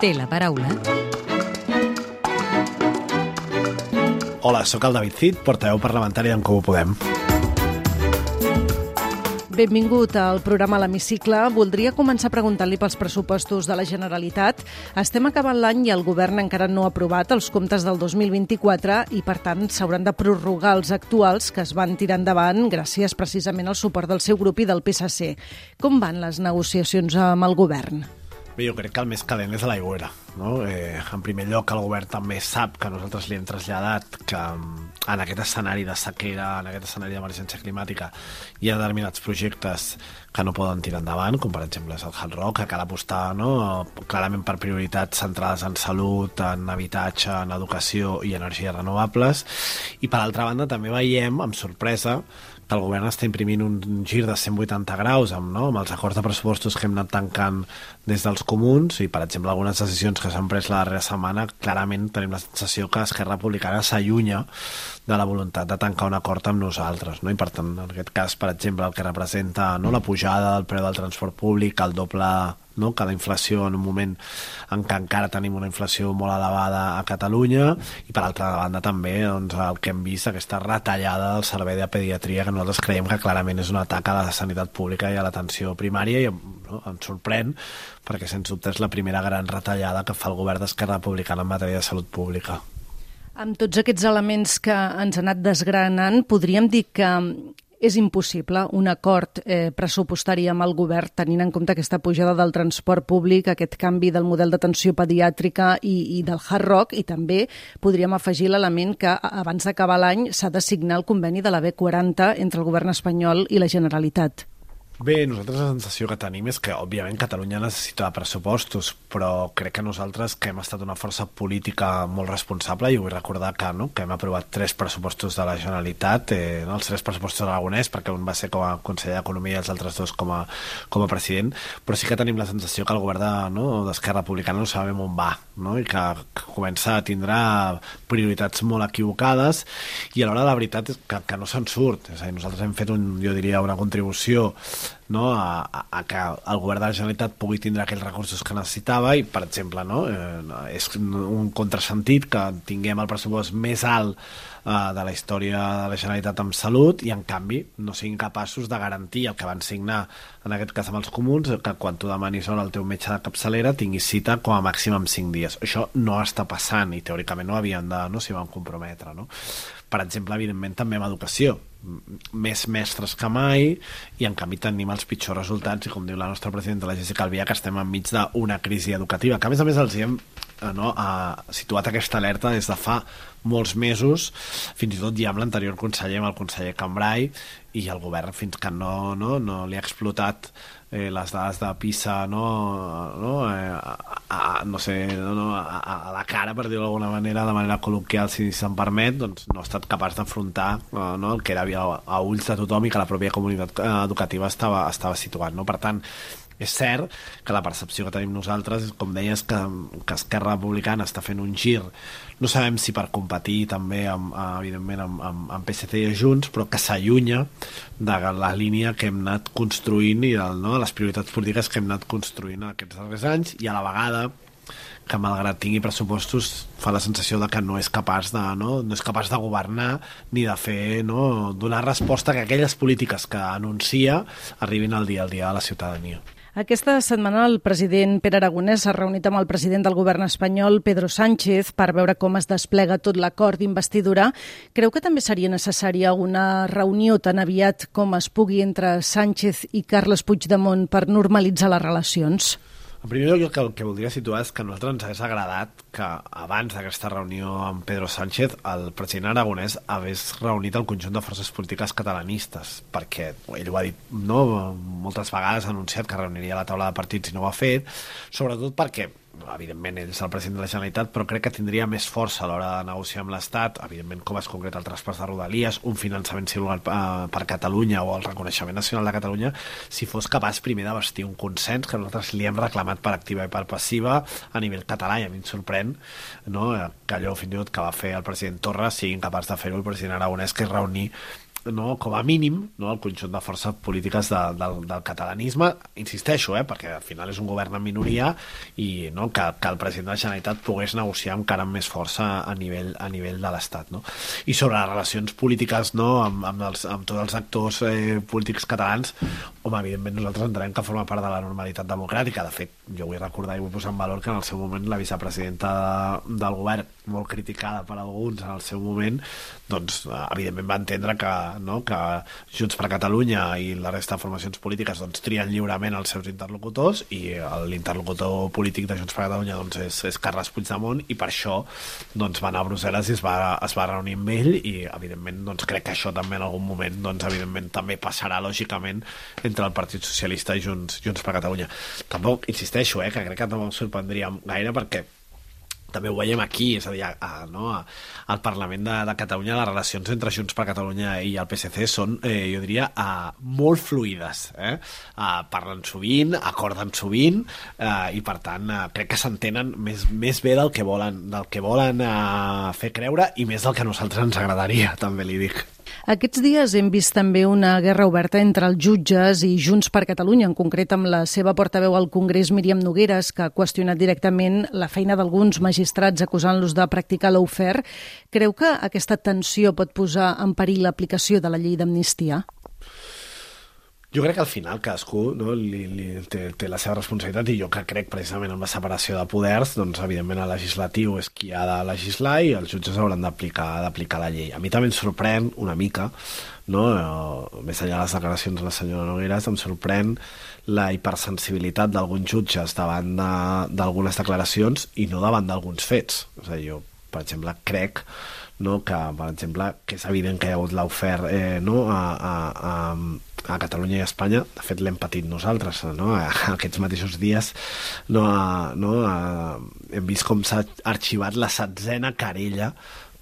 té la paraula. Hola, sóc el David Cid, portaveu parlamentari d'en Comú Podem. Benvingut al programa L'Hemicicle. Voldria començar preguntant-li pels pressupostos de la Generalitat. Estem acabant l'any i el govern encara no ha aprovat els comptes del 2024 i, per tant, s'hauran de prorrogar els actuals que es van tirar endavant gràcies precisament al suport del seu grup i del PSC. Com van les negociacions amb el govern? Bé, jo crec que el més calent és l'aigüera. No? Eh, en primer lloc, el govern també sap que nosaltres li hem traslladat que mm, en aquest escenari de sequera, en aquest escenari d'emergència climàtica, hi ha determinats projectes que no poden tirar endavant, com per exemple és el Hard Rock, que cal apostar no? clarament per prioritats centrades en salut, en habitatge, en educació i energies renovables. I per altra banda també veiem, amb sorpresa, que el govern està imprimint un gir de 180 graus amb, no? amb els acords de pressupostos que hem anat tancant des dels comuns i, per exemple, algunes decisions que s'han pres la darrera setmana, clarament tenim la sensació que Esquerra Republicana s'allunya de la voluntat de tancar un acord amb nosaltres. No? I, per tant, en aquest cas, per exemple, el que representa no, la pujada del preu del transport públic, el doble no? que la inflació en un moment en què encara tenim una inflació molt elevada a Catalunya i per altra banda també doncs, el que hem vist, aquesta retallada del servei de pediatria que nosaltres creiem que clarament és un atac a la sanitat pública i a l'atenció primària i no? em sorprèn perquè sens dubte és la primera gran retallada que fa el govern d'Esquerra Republicana en matèria de salut pública. Amb tots aquests elements que ens ha anat desgranant, podríem dir que és impossible un acord eh, pressupostari amb el govern tenint en compte aquesta pujada del transport públic, aquest canvi del model d'atenció pediàtrica i, i del hard rock i també podríem afegir l'element que abans d'acabar l'any s'ha de signar el conveni de la B40 entre el govern espanyol i la Generalitat. Bé, nosaltres la sensació que tenim és que, òbviament, Catalunya necessita pressupostos, però crec que nosaltres, que hem estat una força política molt responsable, i vull recordar que, no, que hem aprovat tres pressupostos de la Generalitat, eh, no, els tres pressupostos aragonès, perquè un va ser com a conseller d'Economia i els altres dos com a, com a president, però sí que tenim la sensació que el govern d'Esquerra de, no, Republicana no sabem on va, no? i que, que comença a tindre prioritats molt equivocades, i alhora la veritat és que, que no se'n surt. És a dir, nosaltres hem fet, un, jo diria, una contribució no, a, a que el govern de la Generalitat pugui tindre aquells recursos que necessitava i, per exemple, no, eh, és un contrasentit que tinguem el pressupost més alt eh, de la història de la Generalitat amb salut i, en canvi, no siguin capaços de garantir el que van signar, en aquest cas amb els comuns, que quan tu demanis hora al teu metge de capçalera tinguis cita com a màxim en 5 dies. Això no està passant i, teòricament, no havien de, no s'hi van comprometre, no? Per exemple, evidentment, també amb educació. Més mestres que mai i en canvi tenim els pitjors resultats i com diu la nostra presidenta, la Jessica Albià que estem enmig d'una crisi educativa que a més a més els hem no, ha situat aquesta alerta des de fa molts mesos, fins i tot ja amb l'anterior conseller, amb el conseller Cambrai i el govern fins que no, no, no li ha explotat eh, les dades de PISA no, no, eh, a, a, no sé, no, a, a la cara, per dir-ho d'alguna manera, de manera col·loquial, si se'n permet, doncs no ha estat capaç d'afrontar eh, no, el que era a, a ulls de tothom i que la pròpia comunitat eh, educativa estava, estava situant. No? Per tant, és cert que la percepció que tenim nosaltres, com deies, que, que Esquerra Republicana està fent un gir, no sabem si per competir també, amb, evidentment, amb, amb, amb PSC i Junts, però que s'allunya de la línia que hem anat construint i del, no, de les prioritats polítiques que hem anat construint aquests darrers anys i a la vegada que malgrat tingui pressupostos fa la sensació de que no és capaç de, no, no és capaç de governar ni de fer, no, donar resposta que aquelles polítiques que anuncia arribin al dia al dia a la ciutadania. Aquesta setmana el president Pere Aragonès s'ha reunit amb el president del govern espanyol, Pedro Sánchez, per veure com es desplega tot l'acord d'investidura. Creu que també seria necessària una reunió tan aviat com es pugui entre Sánchez i Carles Puigdemont per normalitzar les relacions? En primer lloc, el que, voldria situar és que a nosaltres ens hagués agradat que abans d'aquesta reunió amb Pedro Sánchez el president aragonès hagués reunit el conjunt de forces polítiques catalanistes, perquè ell ho ha dit no, moltes vegades, ha anunciat que reuniria la taula de partits i no ho ha fet, sobretot perquè evidentment ell és el president de la Generalitat, però crec que tindria més força a l'hora de negociar amb l'Estat, evidentment com es concreta el traspàs de Rodalies, un finançament singular eh, per Catalunya o el reconeixement nacional de Catalunya, si fos capaç primer de vestir un consens que nosaltres li hem reclamat per activa i per passiva a nivell català, i a mi em sorprèn no, que allò fins i tot que va fer el president Torra sigui incapaç de fer-ho el president Aragonès, que és reunir no, com a mínim, no, el conjunt de forces polítiques de, del, del catalanisme, insisteixo, eh, perquè al final és un govern en minoria i no, que, que el president de la Generalitat pogués negociar encara amb més força a nivell, a nivell de l'Estat. No? I sobre les relacions polítiques no, amb, amb, els, amb tots els actors eh, polítics catalans, home, evidentment nosaltres entenem que forma part de la normalitat democràtica. De fet, jo vull recordar i vull posar en valor que en el seu moment la vicepresidenta de, del govern, molt criticada per alguns en el seu moment, doncs evidentment va entendre que no? que Junts per Catalunya i la resta de formacions polítiques doncs, trien lliurement els seus interlocutors i l'interlocutor polític de Junts per Catalunya doncs, és, és Carles Puigdemont i per això doncs, va anar a Brussel·les i es va, es va reunir amb ell i evidentment doncs, crec que això també en algun moment doncs, evidentment també passarà lògicament entre el Partit Socialista i Junts, Junts per Catalunya. Tampoc insisteixo eh, que crec que no em sorprendria gaire perquè també ho veiem aquí, és a dir, a, a, no, a, al Parlament de, de Catalunya les relacions entre Junts per Catalunya i el PSC són, eh, jo diria, a, molt fluides. Eh? A, parlen sovint, acorden sovint eh, i, per tant, eh, crec que s'entenen més, més bé del que volen, del que volen eh, fer creure i més del que a nosaltres ens agradaria, també li dic. Aquests dies hem vist també una guerra oberta entre els jutges i Junts per Catalunya, en concret amb la seva portaveu al Congrés, Míriam Nogueres, que ha qüestionat directament la feina d'alguns magistrats acusant-los de practicar l'ofer. Creu que aquesta tensió pot posar en perill l'aplicació de la llei d'amnistia? Jo crec que al final cadascú no, li, li, té, té la seva responsabilitat i jo que crec precisament en la separació de poders, doncs evidentment el legislatiu és qui ha de legislar i els jutges hauran d'aplicar la llei. A mi també em sorprèn una mica, no, eh, més enllà de les declaracions de la senyora Nogueras, em sorprèn la hipersensibilitat d'alguns jutges davant d'algunes de, declaracions i no davant d'alguns fets. És a dir, jo, per exemple, crec no, que, per exemple, que és evident que hi ha hagut l'ofer eh, no, a, a, a, a Catalunya i a Espanya, de fet l'hem patit nosaltres, no? aquests mateixos dies no, no, hem vist com s'ha arxivat la setzena querella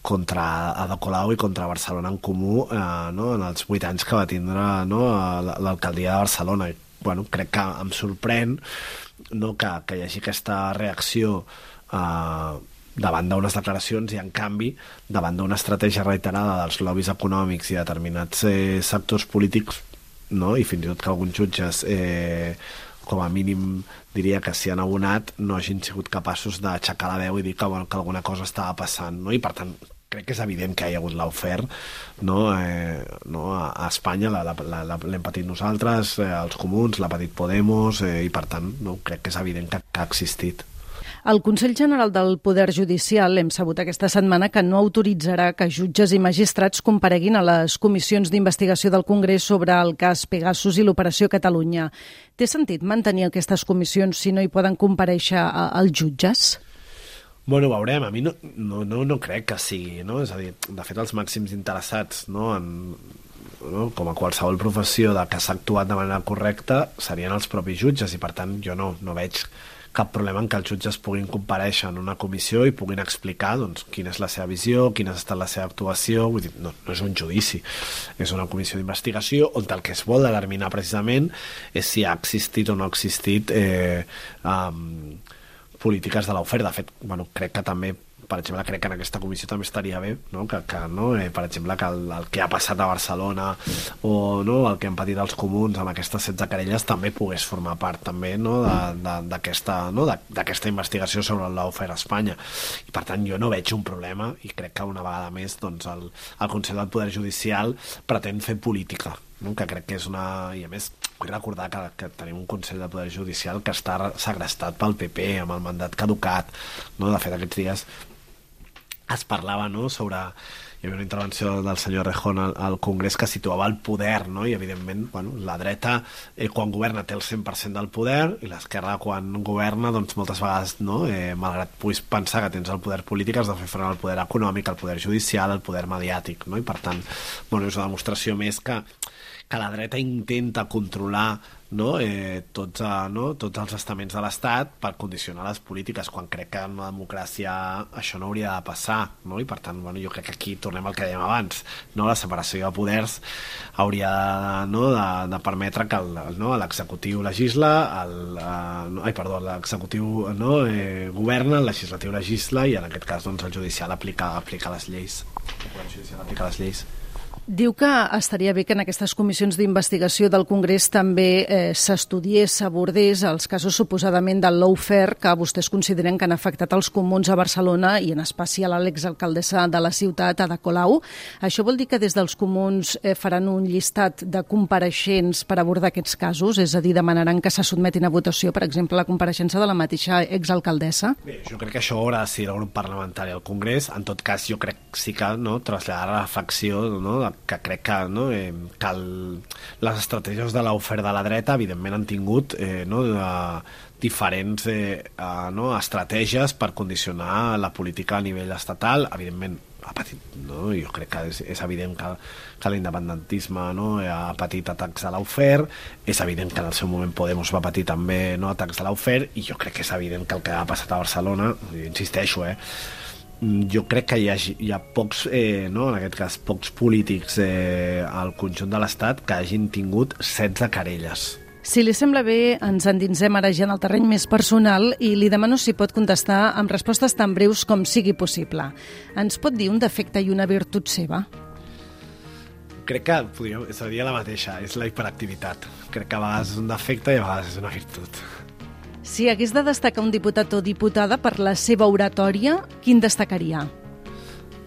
contra Ada Colau i contra Barcelona en Comú eh, no? en els vuit anys que va tindre no? l'alcaldia de Barcelona. I, bueno, crec que em sorprèn no? que, que hi hagi aquesta reacció eh, davant d'unes declaracions i, en canvi, davant d'una estratègia reiterada dels lobbies econòmics i determinats eh, sectors polítics no? i fins i tot que alguns jutges eh, com a mínim diria que s'hi han abonat no hagin sigut capaços d'aixecar la veu i dir que, bueno, que alguna cosa estava passant no? i per tant crec que és evident que hi ha hagut l'ofer no? Eh, no? a Espanya l'hem patit nosaltres eh, els comuns, l'ha patit Podemos eh, i per tant no? crec que és evident que, que ha existit el Consell General del Poder Judicial hem sabut aquesta setmana que no autoritzarà que jutges i magistrats compareguin a les comissions d'investigació del Congrés sobre el cas Pegasus i l'Operació Catalunya. Té sentit mantenir aquestes comissions si no hi poden compareixer els jutges? Bueno, veurem. A mi no, no, no, no crec que sigui, no? És a dir, de fet, els màxims interessats no, en, no? com a qualsevol professió de que s'ha actuat de manera correcta serien els propis jutges i per tant jo no, no veig cap problema en que els jutges puguin compareixer en una comissió i puguin explicar doncs, quina és la seva visió, quina ha estat la seva actuació, vull dir, no, no és un judici, és una comissió d'investigació on el que es vol determinar precisament és si ha existit o no ha existit eh, um, polítiques de l'oferta. De fet, bueno, crec que també per exemple, crec que en aquesta comissió també estaria bé, no? que, que no? Eh, per exemple, que el, el que ha passat a Barcelona o no? el que han patit els comuns amb aquestes 16 querelles també pogués formar part també no? d'aquesta no? investigació sobre l'oferta a Espanya. I per tant jo no veig un problema i crec que una vegada més doncs, el, el Consell del Poder Judicial pretén fer política no? que crec que és una... I a més, vull recordar que, que tenim un Consell de Poder Judicial que està segrestat pel PP, amb el mandat caducat. No? De fet, aquests dies es parlava no, sobre hi havia una intervenció del senyor Rejón al, al Congrés que situava el poder, no? i evidentment bueno, la dreta eh, quan governa té el 100% del poder i l'esquerra quan governa doncs moltes vegades, no? eh, malgrat puguis pensar que tens el poder polític has de fer front al poder econòmic, al poder judicial, al poder mediàtic, no? i per tant bueno, és una demostració més que que la dreta intenta controlar no? Eh, tots, eh, no? tots els estaments de l'Estat per condicionar les polítiques, quan crec que en una democràcia això no hauria de passar, no? i per tant bueno, jo crec que aquí tornem al que dèiem abans, no? la separació de poders hauria de, no? de, de permetre que l'executiu no? legisla, el, eh, no? ai, perdó, l'executiu no? eh, governa, el legislatiu legisla i en aquest cas doncs, el judicial aplica, aplica les lleis. El judicial aplica les lleis. Diu que estaria bé que en aquestes comissions d'investigació del Congrés també eh, s'estudiés, s'abordés els casos suposadament del lawfare que vostès consideren que han afectat els comuns a Barcelona i en especial a l'exalcaldessa de la ciutat, Ada Colau. Això vol dir que des dels comuns eh, faran un llistat de compareixents per abordar aquests casos? És a dir, demanaran que se sotmetin a votació, per exemple, la compareixença de la mateixa exalcaldessa? Bé, jo crec que això haurà de ser el grup parlamentari al Congrés. En tot cas, jo crec sí que no, traslladar la reflexió no, que crec que, no, eh, que el, les estratègies de l'oferta de la dreta evidentment han tingut eh, no, de, diferents eh, eh, no, estratègies per condicionar la política a nivell estatal, evidentment ha patit, no? jo crec que és, és evident que, que l'independentisme no? ha patit atacs a l'Aufer, és evident que en el seu moment Podemos va patir també no? atacs a l'Aufer, i jo crec que és evident que el que ha passat a Barcelona, insisteixo, eh, jo crec que hi ha, hi ha pocs, eh, no, en aquest cas, pocs polítics eh, al conjunt de l'Estat que hagin tingut 16 querelles. Si li sembla bé, ens endinsem ara ja en el terreny més personal i li demano si pot contestar amb respostes tan breus com sigui possible. Ens pot dir un defecte i una virtut seva? Crec que podríem, seria la mateixa, és la hiperactivitat. Crec que a vegades és un defecte i a vegades és una virtut. Si hagués de destacar un diputat o diputada per la seva oratòria, quin destacaria?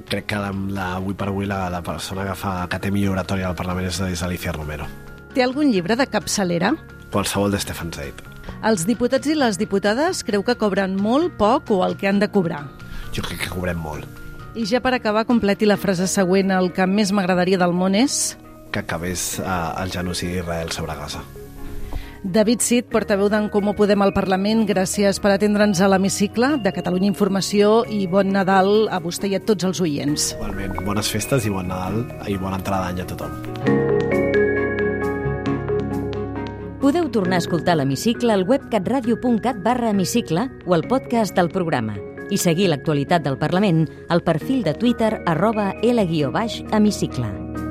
Crec que la, la, avui per avui la, la persona que, fa, que té millor oratòria al Parlament és, és Alicia Romero. Té algun llibre de capçalera? Qualsevol de Stefan Zweig. Els diputats i les diputades creu que cobren molt, poc o el que han de cobrar? Jo crec que cobrem molt. I ja per acabar, completi la frase següent. El que més m'agradaria del món és... Que acabés eh, el genocidi d'Israel sobre Gaza. David Cid, portaveu d'en Comú Podem al Parlament, gràcies per atendre'ns a l'hemicicle de Catalunya Informació i bon Nadal a vostè i a tots els oients. Igualment, bones festes i bon Nadal i bona entrada d'any a tothom. Podeu tornar a escoltar l'hemicicle al web catradio.cat barra hemicicle o al podcast del programa i seguir l'actualitat del Parlament al perfil de Twitter arroba L-hemicicle.